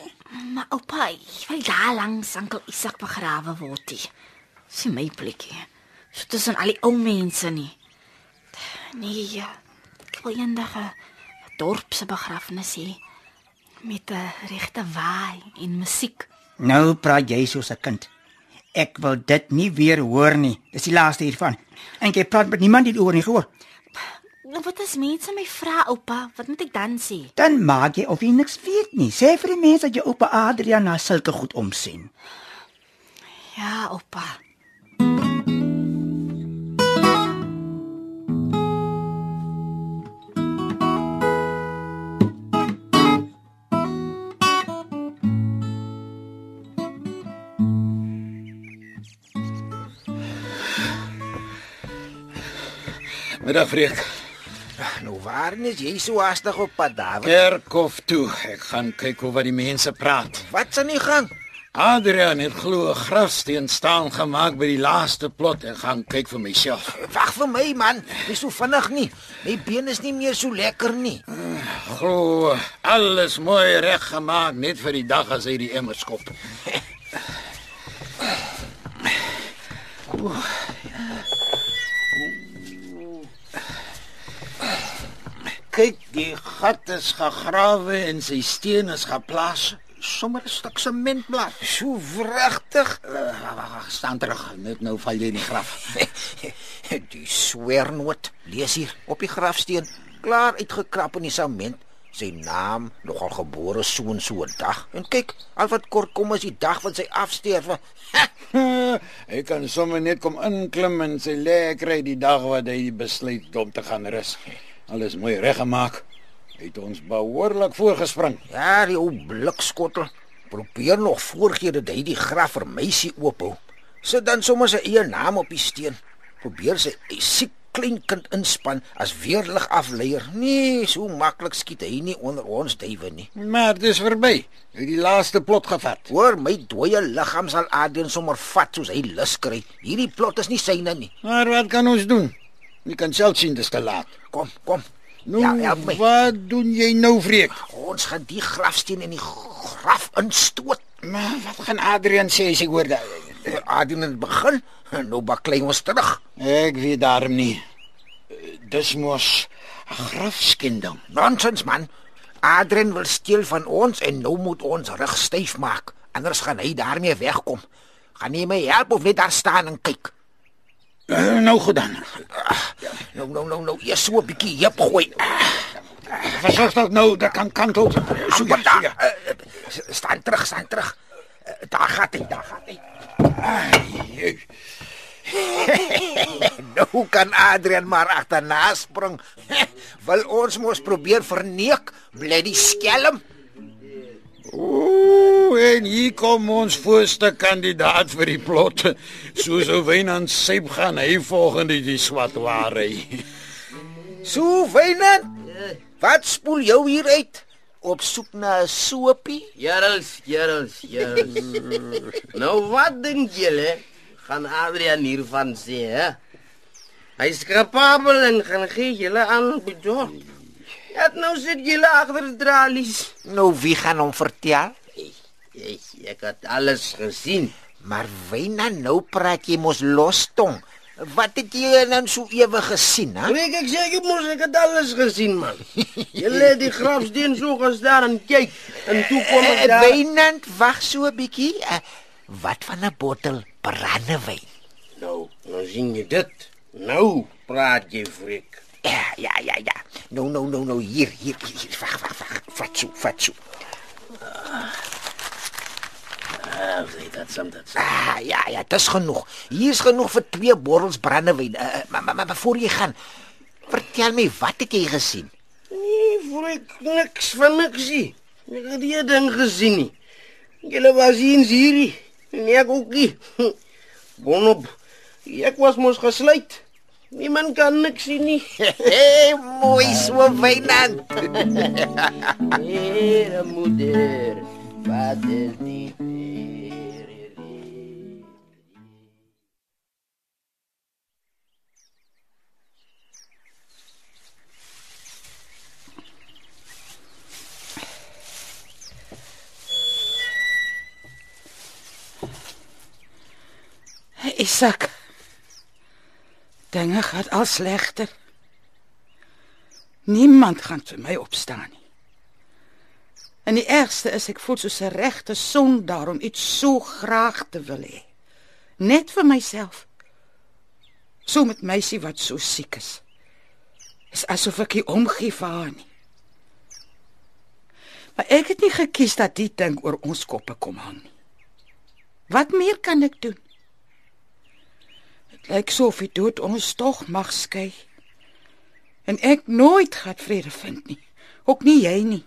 Maar oupa, wil daar langs Ankel Isak begrawe word. Dis nie my plekkie. So tussen al die ou mense nie. Nee, ja. Ek wil eendag 'n dorp se begrafnis hê met 'n regte waai en musiek. Nou praat jy soos 'n kind. Ek wil dit nie weer hoor nie. Dis die laaste hiervan. En jy praat met niemand hieroor nie gehoor. Nou wat as mense my vra, oupa, wat moet ek dan sê? Dan maak jy of jy niks weet nie. Sê vir die mense dat jou oupa Adrian na sulke goed omsien. Ja, oupa. Middag Freek. Nou waar is jy so haastig op pad, David? Kerkhof toe. Ek gaan kyk hoe wat die mense praat. Wat's aan die gang? Adrian het glo 'n grafsteen staan gemaak by die laaste plot. Ek gaan kyk vir myself. Wag vir my man, nie so vinnig nie. My been is nie meer so lekker nie. Glo, alles mooi reggemaak net vir die dag as hy die emmer skop. Kyk, die gat is gegrawe en sy steen is geplaas. Sommer 'n stuk sementblad. So wragtig. Wag, staan terug. Net nou val jy in die graf. die swernoot lees hier op die grafsteen, klaar uitgekrap in die sement. Sy naam, nogal gebore so en so 'n dag. En kyk, al wat kort kom is die dag van sy afsterwe. hy kan sommer net kom inklim en sy lê kry die dag wat hy besluit om te gaan rus. Alles mooi reggemaak. Het ons behoorlik voorgespring. Ja, die ou blikskottel probeer nog voorgee dat hy die graf vir meisie oophou. Sit dan sommer sy eie naam op die steen. Probeer sy siek klein kind inspan as weerlig afleier. Nee, so maklik skiet hy nie onder ons duwe nie. Maar dit is verby. Hy het die laaste plot gevat. Hoor, my dooie liggaam sal Adrian sommer vat soos hy lus kry. Hierdie plot is nie syne nie. Maar wat kan ons doen? Jy kan self sien dis te laat. Kom, kom. Nou, Ja, help my. wat doen jy nou, Freek? Ons gaan die grafsteen in die graf instoot. Maar wat gaan Adrian sê as hy hoor dat Adrian het begin, nou baklei ons terug. Ek weet daarom nie. Dis mos 'n grafskinding. Nonsens man. Adrian wil steel van ons en nou moet ons rug styf maak. Anders gaan hy daarmee wegkom. Gaan jy my help of net daar staan en kyk? Uh, nou goed dan. Nou nou nou nou, eers so 'n bietjie jep gooi. Versigtig nou, dat kan kantel. So ja, daar? ja. Staan terug, staan terug. Uh, daar gaan hy, daar gaan hy. Ai, Nou kan Adrian maar agterna spring. Wil ons mos probeer verneek, bly die skelm. Ooh, en hier kom ons voorste kandidaat vir die plot. Soos ou Wynand Seip gaan hy volgende die swart ware. So Wynand, wat spoel jou hier uit? Op soek na 'n soapie? Jarels, jarels, jarels. nou wat dink julle? Gaan Adrian hiervan sê, hè? Hy's kapabel en gaan gee julle aan bedorp. Ja, nou sit julle agter die tralies. Nou wie gaan hom vertel? Ek, ek het alles gesien. Maar Wynand, nou praat jy mos los tong. Wat het jy dan so ewig gesien, hè? Ek ek sê jy mos ek het alles gesien, man. Julle het die grafsteen so gestaan en kyk en toe kom ek Eh, daar. Wynand, wag so 'n bietjie. Uh, wat van 'n bottel brandewyn? Nou, nou sien jy dit. Nou praat jy freak. Ja, ja, ja, ja. Nou, nou, nou, nou hier, hier, hier. Wag, wag, wag. Vat so, vat so. Ah, sê dit soms dit. Ah, ja, ja, dis genoeg. Hier's genoeg vir twee botels brandewyn. Uh, maar, maar, maar voor jy gaan, vertel my wat het jy gesien? Nee, voel ek niks van niks nie. Ek het die ding gesien nie. Julle was hier in Siri. Nee, ek ook nie. Bonop. Ek was mos gesluit. Niemand kan niks sien nie. Hey, mooi so wynand. Here moeder, wat is die? Isak. Dinge gaan al slegter. Niemand gaan vir my opstaan nie. En die ergste is ek voel soos 'n regte son daarom iets so graag te wil hê. Net vir myself. So met meisie wat so siek is. Is asof ek nie omgee vir haar nie. Maar ek het nie gekies dat die ding oor ons koppe kom hang nie. Wat meer kan ek doen? Dit lyk so of die dood ons tog mag skei. En ek nooit gaan vrede vind nie. Ook nie jy nie.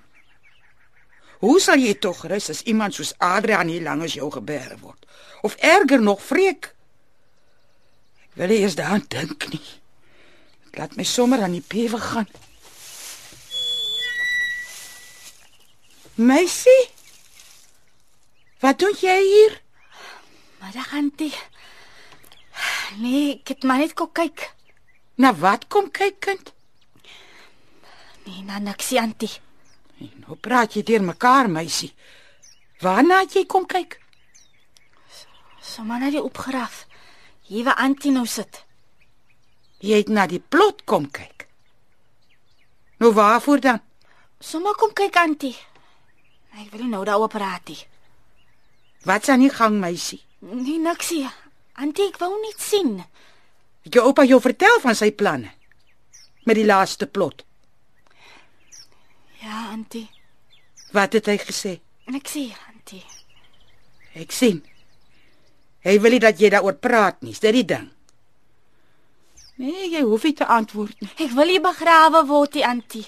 Hoe sal jy tog rus as iemand soos Adrian hier langs jou gebeere word? Of erger nog, vreek? Ek wil eers daaraan dink nie. Dit laat my sommer aan die pewe gaan. Meisie? Wat doen jy hier? Middag antie. Nee, ek het maar net kom kyk. Na wat kom kyk kind? Nee, na niks antie. Nou praat jy deur mekaar, meisie. Waarna het jy kom kyk? Sommige na die opgeraf. Hier waar antie nou sit. Jy het na die plot kom kyk. Nou waarvoor dan? Sommige kom kyk antie. Ek wil nie nou daaroor praat nie. Wat's aan die gang, meisie? Nee, niksie. Antie, ek wou net sien. Het jou oupa jou vertel van sy planne met die laaste plot? Ja, antie. Wat het hy gesê? Niksie, antie. Ek sien. Hy wil nie dat jy daaroor praat nie, is dit die ding? Nee, jy hoef nie te antwoord nie. Ek wil nie begrawe word, die antie.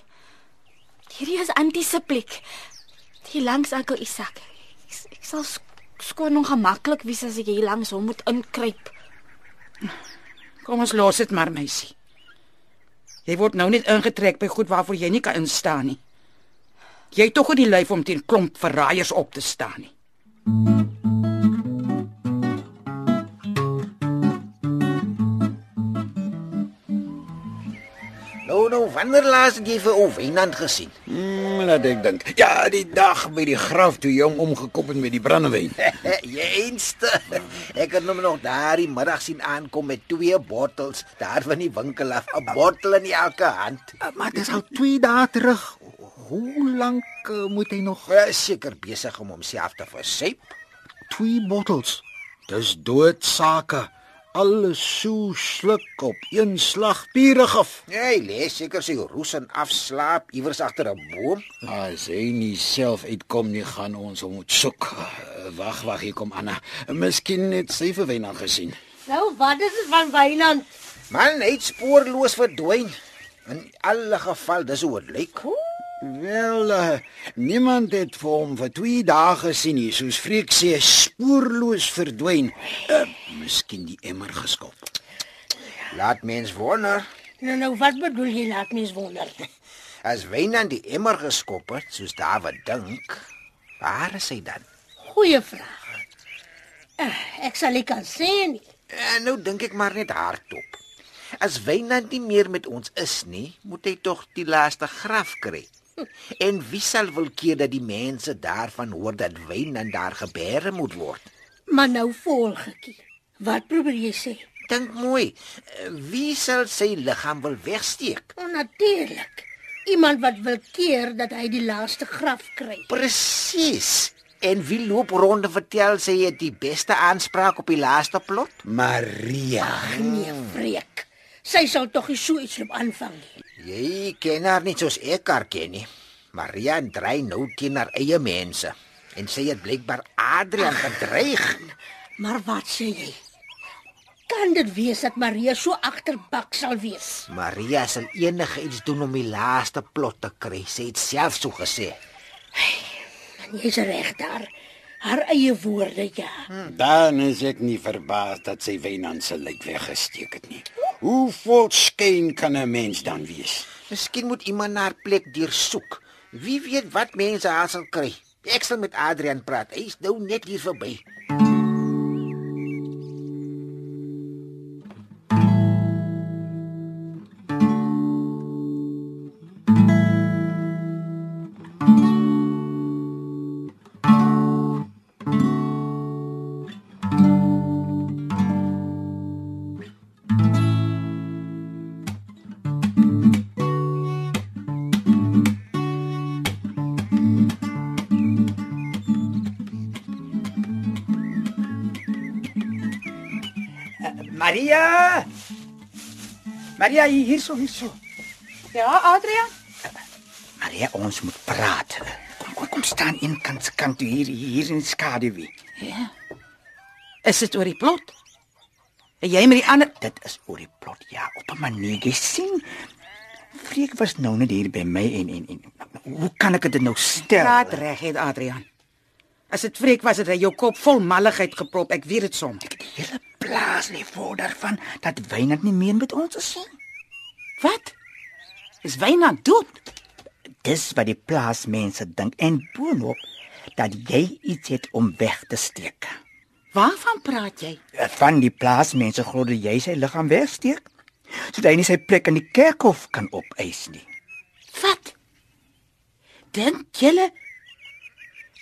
Hierdie is antie se plek. Hier langs Ankel Isak. Ek, ek sal sk- skoon ongemaklik wees as ek hier langs hom moet inkruip. Kom ons los dit maar, meisie. Jy word nou net ingetrek by goed waarvoor jy nie kan instaan nie. Jy het tog nie die lyf om teen klomp verraaiers op te staan nie. Nou, nou, wanneer laas het jy vir ou Wynand gesien? Hmm, laat ek dink. Ja, die dag by die graf toe hom omgekop het met die brandewyn. jy eenste. Ek het hom nog daardie middag sien aankom met twee bottels daar van die winkel af, 'n bottel in elke hand. Uh, maar dis al 2 dae terug. Hoe lank uh, moet hy nog Hy is seker besig om homself te versuip. twee bottels? Dis doodsake. Alles so sluk op een slag pure gif. Hy lê seker sy roes en afslaap iewers agter 'n boom. As hy nie self uitkom nie, gaan ons hom moet soek. Wag, wag, hier kom Anna. Miskien het sy vir Wynand gesien. Nou, wat is dit van Wynand? Man, hy het spoorloos verdwyn. In alle geval, dis hoe dit lyk. Wel, uh, niemand het vir hom vir 2 dae gesien nie, soos Freek sê, spoorloos verdwyn. Uh, miskien die emmer geskop. Laat mens wonder. Nou, nou, wat bedoel jy laat mens wonder? As Wynand die emmer geskop het, soos Dawid dink, waar is hy dan? Goeie vraag. Uh, ek sal nie kan sê nie. En nou dink ek maar net hardop. As Wynand nie meer met ons is nie, moet hy tog die laaste graf kry. En wie sal wil keer dat die mense daarvan hoor dat Wynand daar gebeere moet word? Maar nou volg ek. Wat probeer jy sê? Dink mooi, wie sal sy liggaam wil wegsteek? Onnatuurlik. Iemand wat wil keer dat hy die laaste graf kry. Presies. En wie loop rond en vertel sy het die beste aanspraak op die laaste plot? Maria. Nee, vreek. Sy sal tog nie so iets loop aanvang nie. Jy ken haar nie soos ek haar ken nie. Maria dry nou teen haar eie mense en sy het blykbaar Adrian gedreig. Maar wat sê jy? Kan dit wees dat Maria so agterbak sal wees? Maria sal enige iets doen om die laaste plot te kry. Sy het self so gesê. En jy's reg daar. Haar eie woorde, ja. Dan is ek nie verbaas dat sy Wynand se lijk weggesteek het nie. Hoe vol skyn kan 'n mens dan wees? Miskien moet iemand na haar plek deursoek. Wie weet wat mense haar sal kry. Ek sal met Adrian praat. Hy's nou net hier verby. Maria! Maria, hier hierso, hierso. Ja, Adrian. Maria, ons moet praat. Kom, kom, kom staan een kant kant hier hier in die skaduwee. Ja. Is dit oor die plot? En jy met die ander Dit is oor die plot, ja, op 'n manier. Jy sien, Freek was nou net hier by my en en, en hoe kan ek dit nou stel? praat reg het Adrian. As dit vreek was het hy jou kop vol malligheid geprop. Ek weet dit som. Die hele plaas lê voor daarvan dat Wynand nie meer met ons is nie. Wat? Is Wynand dood? Dis wat die plaasmense dink en boonop dat jy iets het om weg te steek. Waarvan praat jy? Van die plaasmense glo dat jy sy liggaam wegsteek sodat hy nie sy plek in die kerkhof kan opeis nie. Wat? Dink julle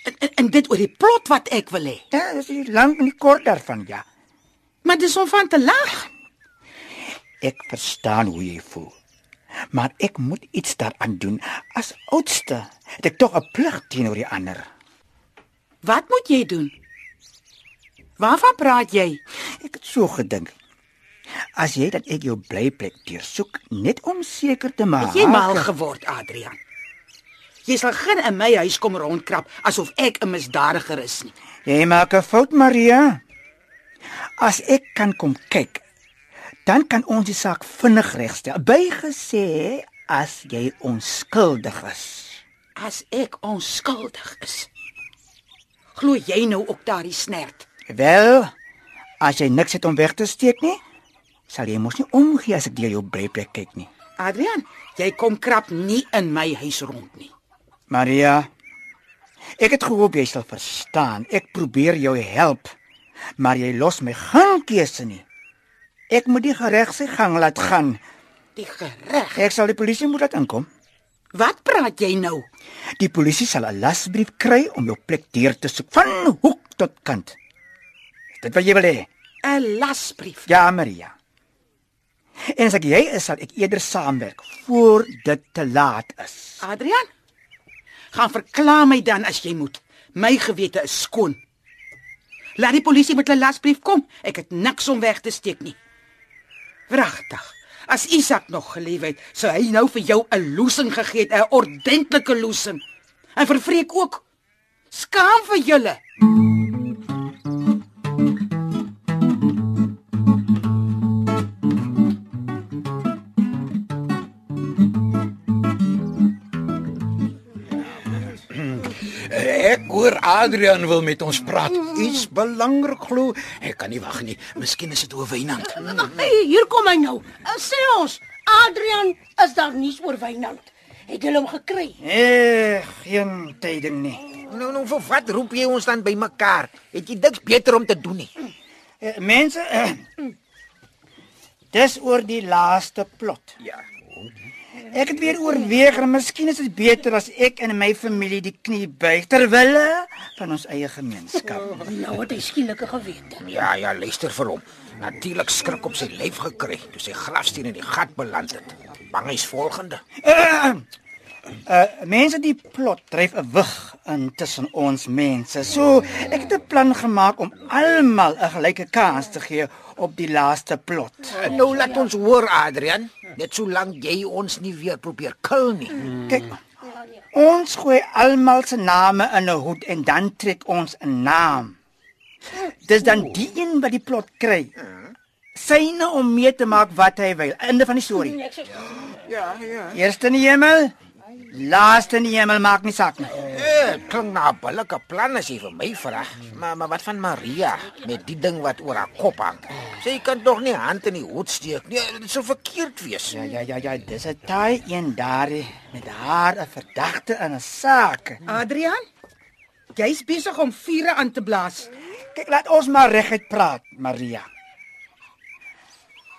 en, en, en dit oor die plot wat ek wil hê. Ja, dis nie lank en nie kort daarvan, ja. Maar dis om van te lag. Ek verstaan hoe jy voel. Maar ek moet iets daaraan doen. As oudste het ek tog 'n plig teenoor die ander. Wat moet jy doen? Waarvan praat jy? Ek het so gedink. As jy dat ek jou blyplek deursoek net om seker te maak. Het jy mal geword, Adrian? Jy sal geen in my huis kom rondkrap asof ek 'n misdadiger is nie. Jy maak 'n fout, Maria. As ek kan kom kyk, dan kan ons die saak vinnig regstel. Bygesê as jy onskuldig is. As ek onskuldig is. Glo jy nou ook daardie snert? Wel, as jy niks het om weg te steek nie, sal jy mos nie omgee as ek deur jou blyplek kyk nie. Adrian, jy kom krap nie in my huis rond nie. Maria, ek het gehoop jy sal verstaan. Ek probeer jou help, maar jy los my geen keuse nie. Ek moet die gereg sy gang laat gaan. Die gereg. Ek sal die polisie moet laat inkom. Wat praat jy nou? Die polisie sal 'n lasbrief kry om jou plek deur te soek van hoek tot kant. Is dit wat jy wil hê? 'n Lasbrief. Ja, Maria. En as ek jy is, sal ek eerder saamwerk voor dit te laat is. Adrian, gaan verklaar my dan as jy moet. My gewete is skoon. Laat die polisie met 'n lasbrief kom. Ek het niks om weg te steek nie. Wragtig. As Isak nog geleef het, sou hy nou vir jou 'n loosing gegee het, 'n ordentlike loosing. En vir Freek ook. Skaam vir julle. Ek Adrian wil met ons praat. Iets belangrik glo. Ek kan nie wag nie. Miskien is dit oor Wynand. Hey, hier kom hy nou. Uh, Sê ons, Adrian is daar nuus oor Wynand. Het hulle hom gekry? Eh, geen tyding nie. Nou nou vir wat roep jy ons dan bymekaar? Het jy niks beter om te doen nie? Eh, mense, eh, dis oor die laaste plot. Ja. Ek het weer oorweeg en miskien is dit beter as ek en my familie die knie buig ter wille van ons eie gemeenskap. Nou het hy skielike gewete. Ja, ja, luister vir hom. Natuurlik skrik op sy lyf gekry toe sy grafsteen in die gat beland het. Bang hy's volgende. Uh, Uh mense die plot dryf 'n wig intussen ons mense. So ek het 'n plan gemaak om almal 'n gelyke kans te gee op die laaste plot. Nou laat ons hoor Adrian, net solank jy ons nie weer probeer kil nie. Kyk. Ons gooi almal se name in 'n hoed en dan trek ons 'n naam. Dis dan die een wat die plot kry. Syne om mee te maak wat hy wil. Einde van die storie. Ja, ja. Eerste in die hemel, laaste in die hemel maak nie saak nie. Eh, klink na 'n billike plan as jy vir my vra. Maar maar wat van Maria met die ding wat oor haar kop hang? Sy kan tog nie hand in die hoed steek nie. Dit sou verkeerd wees. Ja ja ja ja, dis 'n taai een daar met haar 'n verdagte in 'n saak. Adrian, jy's besig om vure aan te blaas. Kyk, laat ons maar reguit praat, Maria.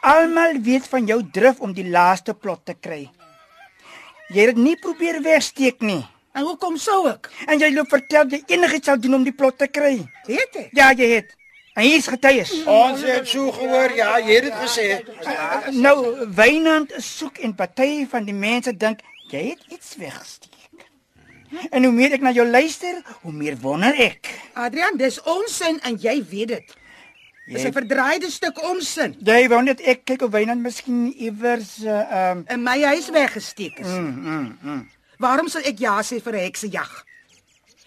Almal weet van jou drif om die laaste plot te kry. Jy het dit nie probeer wegsteek nie. En hoekom sou ek? En jy loop vertel jy enigiets sal doen om die plot te kry. Weet ek? Ja, jy het. En hier is getuies. Ons het so gehoor, ja, jy het dit gesê. Nou, Wynand soek en party van die mense dink jy het iets weggesteek. En hoe meer ek na jou luister, hoe meer wonder ek. Adrian, dis onsin en jy weet dit. Dis 'n verdraaide stuk onsin. Jy wou net ek kyk of Wynand miskien iewers uh, ehm uh, In my huis weggesteek is. mm, mm, mm. Waarom sal ek ja sê vir 'n heksejag?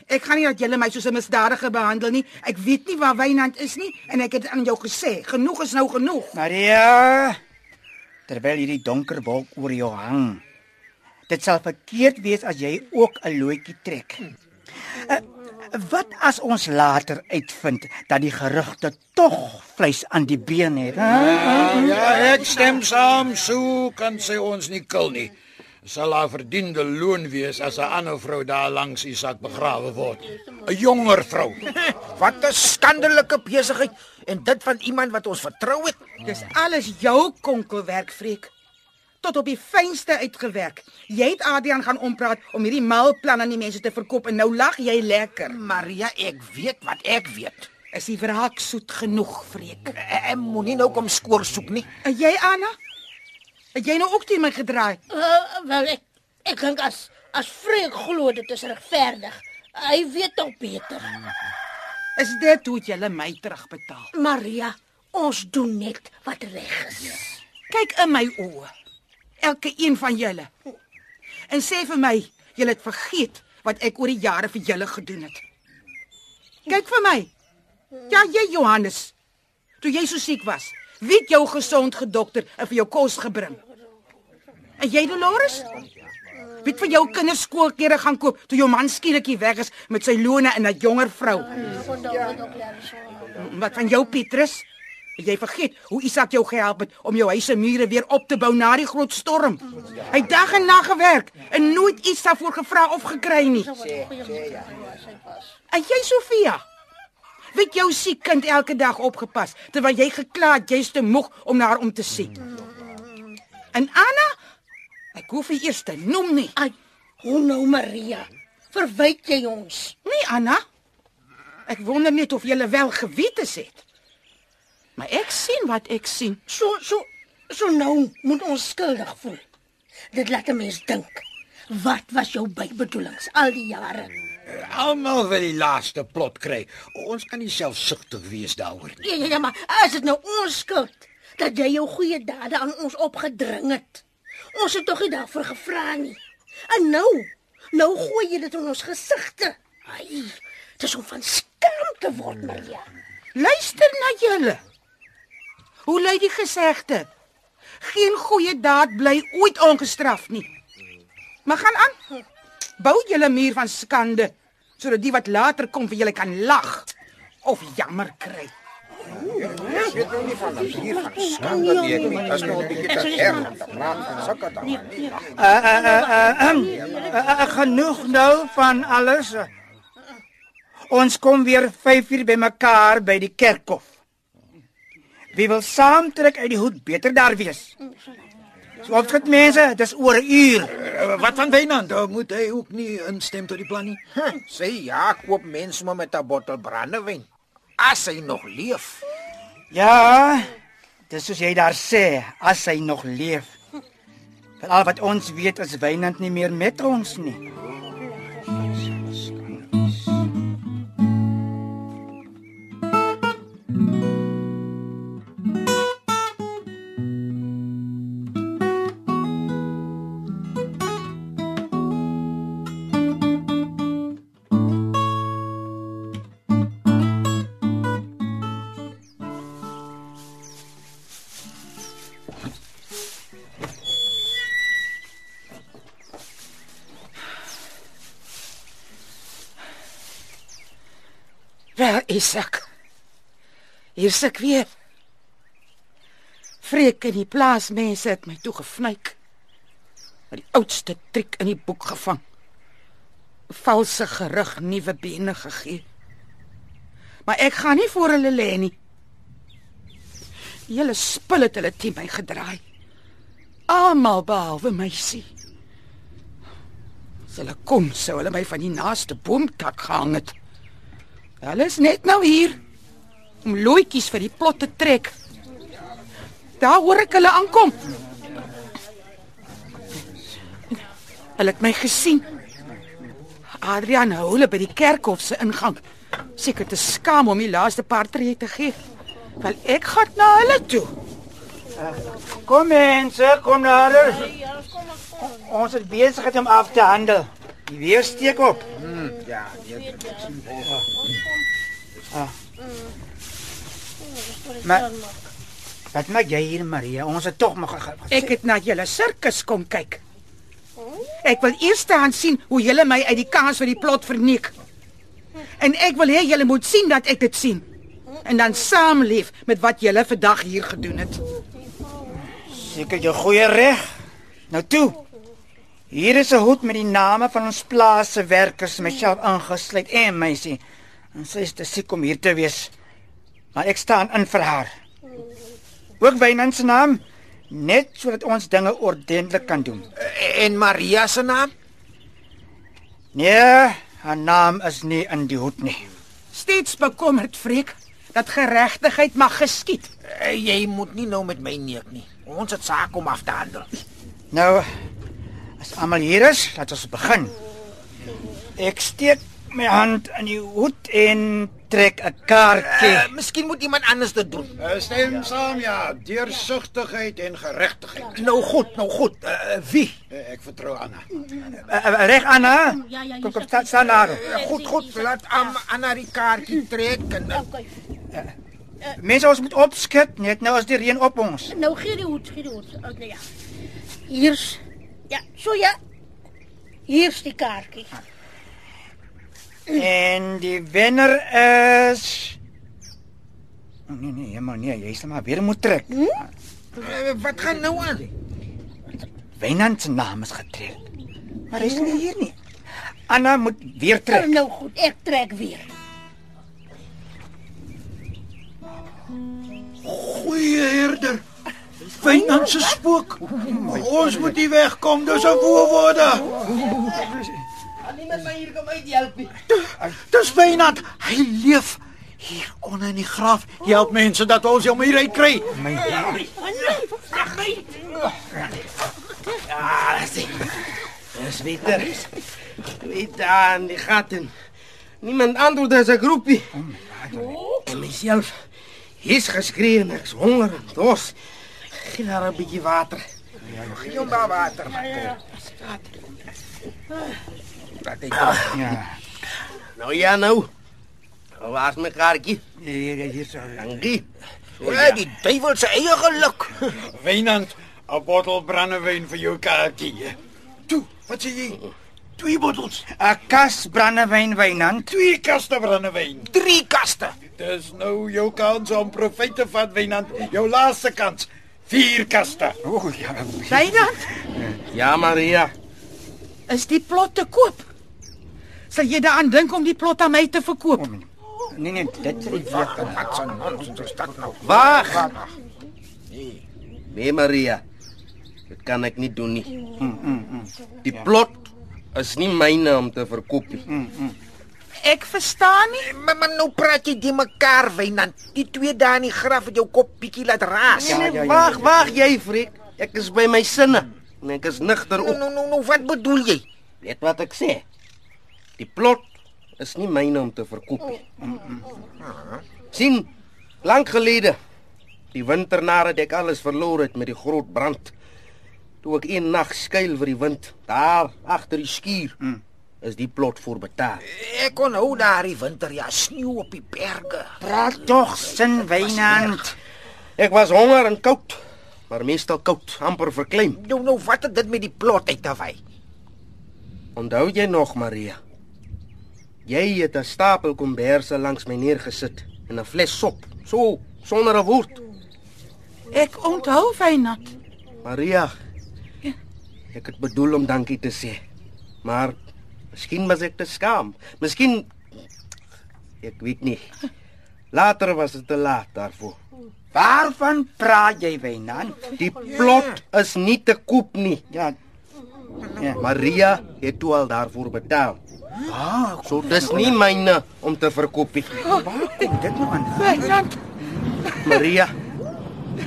Ek gaan nie dat julle my soos 'n misdadiger behandel nie. Ek weet nie waar Wynand is nie en ek het aan jou gesê, genoeg is nou genoeg. Maria, terwyl hierdie donker wolk oor jou hang. Dit sal verkeerd wees as jy ook 'n loetjie trek. Uh, wat as ons later uitvind dat die gerugte tog vleis aan die been het? Ja, ja, ek stem saam, so kan sy ons nie kil nie. Sal haar verdiende loon wees as 'n ander vrou daar langs Isak begrawe word. 'n Jonger vrou. Wat 'n skandelike besigheid en dit van iemand wat ons vertrou het. Dis alles jou konkelwerk, Freek. Tot op die fynste uitgewerk. Jy het Adrian gaan ompraat om hierdie malplan aan die mense te verkoop en nou lag jy lekker. Maria, ek weet wat ek weet. Is die wraak soet genoeg, Freek? Ek moenie nou kom skoor soek nie. En jy, Anna? Het jy nou ook teen my gedraai? Uh, wel ek ek dink as as Freek glo dit is regverdig. Hy weet tog beter. Is dit hoe jy my terugbetaal? Maria, ons doen net wat reg is. Kyk in my oë. Elke een van julle. En sê vir my, julle het vergeet wat ek oor die jare vir julle gedoen het. Kyk vir my. Ja, jy Johannes. Toe jy so siek was, wie het jou gesond gedokter en vir jou kos gebring? En jy Dolores? Wie het vir jou kinders skoolklere gaan koop toe jou man skielik hier weg is met sy lone en 'n jonger vrou? Wat van jou Petrus? Jy vergeet hoe Isak jou gehelp het om jou huis se mure weer op te bou na die groot storm? Hy het dag en nag gewerk en nooit iets daarvoor gevra of gekry nie. En jy Sofia? Wie het jou siek kind elke dag opgepas terwyl jy gekla het jy's te moeg om na haar om te sien? En Anna? Ek hoef nie eers te noem nie. Ai, hoe nou Maria? Verwyk jy ons? Nee, Anna. Ek wonder net of jy wel gewetes het. Maar ek sien wat ek sien. So so so nou moet ons skuldig voel. Dit laat 'n mens dink. Wat was jou bybedoelings al die jare? Almal wil die laaste plot kry. Ons kan nie selfsugtig wees daaroor nie. Ja, ja, ja, maar is dit nou ons skuld dat jy jou goeie dade aan ons opgedring het? Ons het tog nie daarvoor gevra nie. En nou, nou gooi jy dit in ons gesigte. Ai, dit is om van skaam te word, Maria. Luister na julle. Hoe lui die gesegde? Geen goeie daad bly ooit ongestraf nie. Maar gaan aan. Bou julle muur van skande sodat die wat later kom vir julle kan lag of jammer kry. Ek weet nou nie van hier van skande nie. Weet as nou 'n bietjie te erg van sulke dinge. uh, uh, genoeg nou van alles. Ons kom weer 5 uur bymekaar by die kerkhof. Wie wil saamtrek uit die hoed beter daar wees? So opskat mense, dis oor 'n uur. Uh, Wat van Wynand? Moet hy ook nie instem tot die plan nie? Huh, Sê ja, koop mense maar met 'n bottel brandewyn. As hy nog leef. Ja, dis soos jy daar sê, as hy nog leef. Veral wat ons weet is Wynand nie meer met ons nie. Wel, Isak. Hier sit ek weer. Freek en die plaasmense het my toe gefnuik. Met die oudste triek in die boek gevang. Valse gerug nuwe bene gegee. Maar ek gaan nie voor hulle lê nie. Hele spul het hulle teen my gedraai. Almal behalwe my sien. As hulle kon, sou hulle my van die naaste boomtak gehang het. Hulle is net nou hier om looitjies vir die plot te trek. Daar hoor ek hulle aankom. Hulle het my gesien. Adrian hou hulle by die kerkhof se ingang. Seker te skaam om die laaste paar tree te gee. Wel ek gaan na hulle toe. Kom mense, kom nader. Ons is besig om af te handel. Die weer steek op. Ja, Maar wat maak jy hier, Maria? Ons het tog nog ge- ge- Ek het na julle sirkus kom kyk. Ek wil eers aan sien hoe julle my uit die kans vir die plot verneek. En ek wil hê julle moet sien dat ek dit sien. En dan saamleef met wat julle vandag hier gedoen het. seker jou goeie reg. Nou toe. Hier is 'n hoed met die name van ons plaas se werkers, myself ingesluit en meisie. En sy is te siek om hier te wees. Maar ek staan in vir haar. Ook Wynand se naam net sodat ons dinge ordentlik kan doen. En Maria se naam? Nee, haar naam is nie in die hoed nie. Steeds bekommerd, Freek, dat geregtigheid mag geskied. Uh, jy moet nie nou met my neek nie. Ons het saak om af te handel. Nou, as almal hier is, laat ons begin. Ek steek my hand in die hoed en trek 'n kaartjie. Uh, miskien moet iemand anders dit doen. Uh, stem saam ja, deursigtigheid en geregtigheid. Nou goed, nou goed. Uh, wie? Uh, ek vertrou Anna. Uh, uh, reg Anna. Ja, ja, Kom kom hier staan staan daar. Uh, goed, goed. Laat Am Anna die kaartjie trek en uh, Okay. Mense ons moet opskit net nou as die reën op ons. Nou gee die hoed, gee die hoed. Okay, ja. Hier's Ja, so ja. Hier's die kaartjie. En die wenner is Oh, Nee nee, maar nee, jy sal maar weer moet trek. uh, wat gaan nou aan? Wynand se naam is getrek. Maar is nie hier nie. Anna moet weer trek. Nou goed, ek trek weer. Goeie herder. Wynand se spook. Ons moet hier wegkom, dis 'n woorde. Niemand my hier kom uit help nie. Dis Wynand. Hy leef hier onder in die graf. Hy help mense dat ons hom hier uit kry. My Ja, dis. Dis Pieter. Weet aan die gaten. Niemand antwoord as 'n groepie. En myself. Hier's geskree en ek's honger en dors. Gee daar 'n bietjie water. Gee hom daar water. Laat hy ja. Nou ja nou. Nou waar's my kaartjie? Hier hier so. Dankie. Ja, die duiwel se eie geluk. Wynand, 'n bottel brandewyn vir jou kaartjie. Toe, wat sê jy? Twee bottels, 'n Kas brandewyn Wynand. twee kaste brandewyn. Drie kaste. Dis nou jou kans om profijt te vat, Wynand. Jou laaste kans. Vier kaste. O oh, ja. Wynand, Ja, Maria. is die plot te koop? Sal jy daaraan dink om die plot aan my te verkoop? Nee nee, dit is nie Wat wat se nonsens is dit nou? Wag. Nee, Maria. Dit kan ek nie doen nie. Die plot is nie myne om te verkoop nie. Ek verstaan nie. Maar, maar nou praat jy die mekaar, Wynand. Die twee daar in die graf het jou kop bietjie laat raas. Ja, Nee, ja, ja, wag, ja. wag jy, freak. Ek is by my sinne. En ek is nigter Nou ook. nou nou, nou wat bedoel jy? Weet wat ek sê? Die plot is nie myne om te verkoop nie. sien, lank gelede die winter nadat ek alles verloor het met die groot brand. Toe ek een nag skuil vir die wind daar agter die skuur. Is die plot voor betaal. Ek onhou daardie winter ja sneeu op die berge. Praat tog sin Wynand. Ek was honger en koud, maar meestal koud, amper verkleim. Nou nou wat het dit met die plot uit te wy? Onthou jy nog, Maria? Jy het 'n stapel komberse langs my neergesit en 'n fles sop, so sonder 'n woord. Ek onthou Wynand. Maria, ek het bedoel om dankie te sê. Maar miskien was ek te skaam. Miskien ek weet nie. Later was dit te laat daarvoor. Waarvan praat jy Wynand? Die plot is nie te koop nie. Ja. Ja. Maria het toe al daarvoor betaal. Ah, so dis nie myne om te verkoop nie. Waar kom dit nou aan? Wynand, Maria,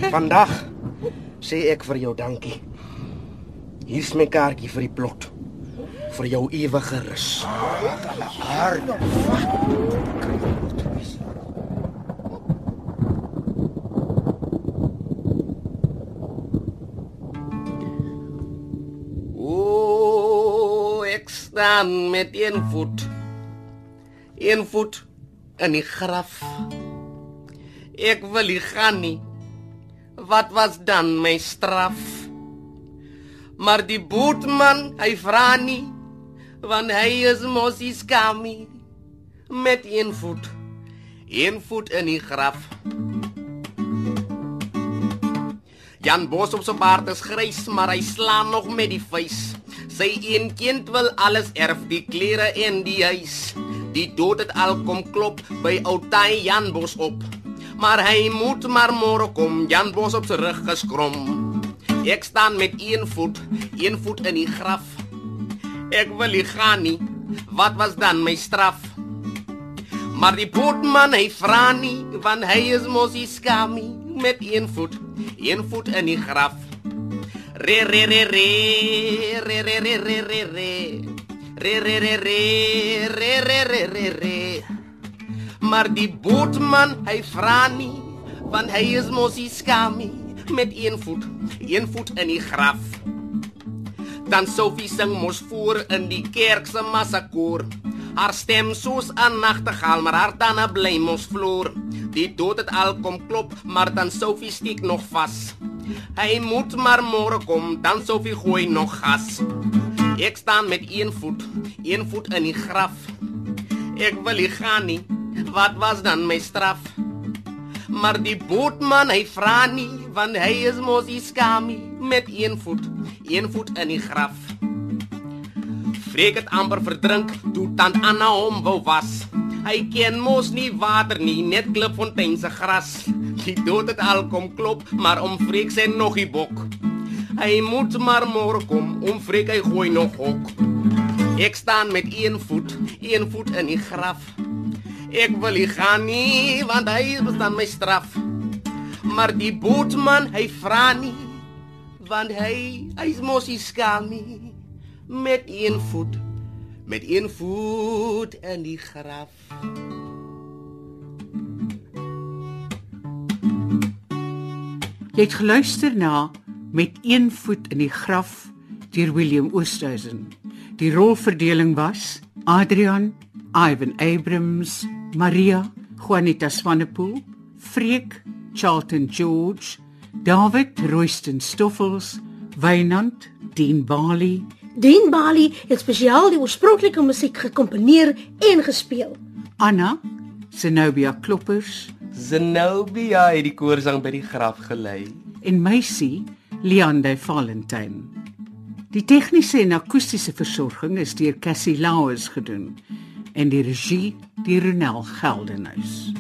vandag sê ek vir jou dankie. Hier's my kaartjie vir die plot. Vir jou ewige rus. O, ek staan met een voet. Een voet in die graf. Ek wil nie gaan nie. Wat was dan my straf? Maar die bootman, hy vra nie, want hy is mos die skamie met een voet. Een voet in die graf. Jan Bos op sy baard is grys, maar hy slaan nog met die vuis. Sy een kind wil alles erf, die klere en die huis. Die dood het al kom klop by ou Taai Jan Bos op. Maar hy moet maar môre kom, Jan Bos op sy rug geskrom. Ek staan met een voet, een voet in die graf. Ek wil nie gaan nie. Wat was dan my straf? Maar die bootman hy vra nie, want hy is mos die skamie met een voet, een voet in die graf. Re re re re re re re re re re re re re re re re re re re Maar die bootman hy vra nie, want hy is mos die skamie met een voet, een voet in die graf. Dan Sophie sing mos voor in die kerk se massakoor. Haar stem soos 'n nagtegaal, maar haar tande bly mos vloer. Die dood het al kom klop, maar dan Sophie steek nog vas. Hy moet maar môre kom, dan Sophie gooi nog gas. Ek staan met een voet, een voet in die graf. Ek wil nie gaan nie. Wat was dan my straf? Maar die bootman hy vra nie, want hy is mos die skamie met een voet, een voet in die graf. Freek het amper verdrink toe tant Anna hom wou was. Hy ken mos nie water nie, net klipfontein se gras. Die dood het al kom klop, maar om Freek sê nog die bok. Hy moet maar môre kom, om Freek hy gooi nog hok. Ek staan met een voet, een voet in die graf. Ek wil nie gaan nie, want hy bestaan my straf. Maar die bootman, hy vra nie, want hy hy's mos die skamie met een voet, met een voet in die graf. Jy het geluister na met een voet in die graf deur William Oosthuizen. Die rolverdeling was Adrian, Ivan Abrams, Maria, Juanita Swanepoel, Freek, Charlton George, David Royston Stoffels, Wynand, Dean Bali, Dean Bali het spesiaal die oorspronklike musiek gekomponeer en gespeel. Anna, Zenobia Kloppers Zenobia het die koorsang by die graf gelei. en Meisie, Leande Valentine. Die tegniese en akoestiese versorging is deur Cassie Lauers gedoen en die regie deur Ronel Geldenhuys.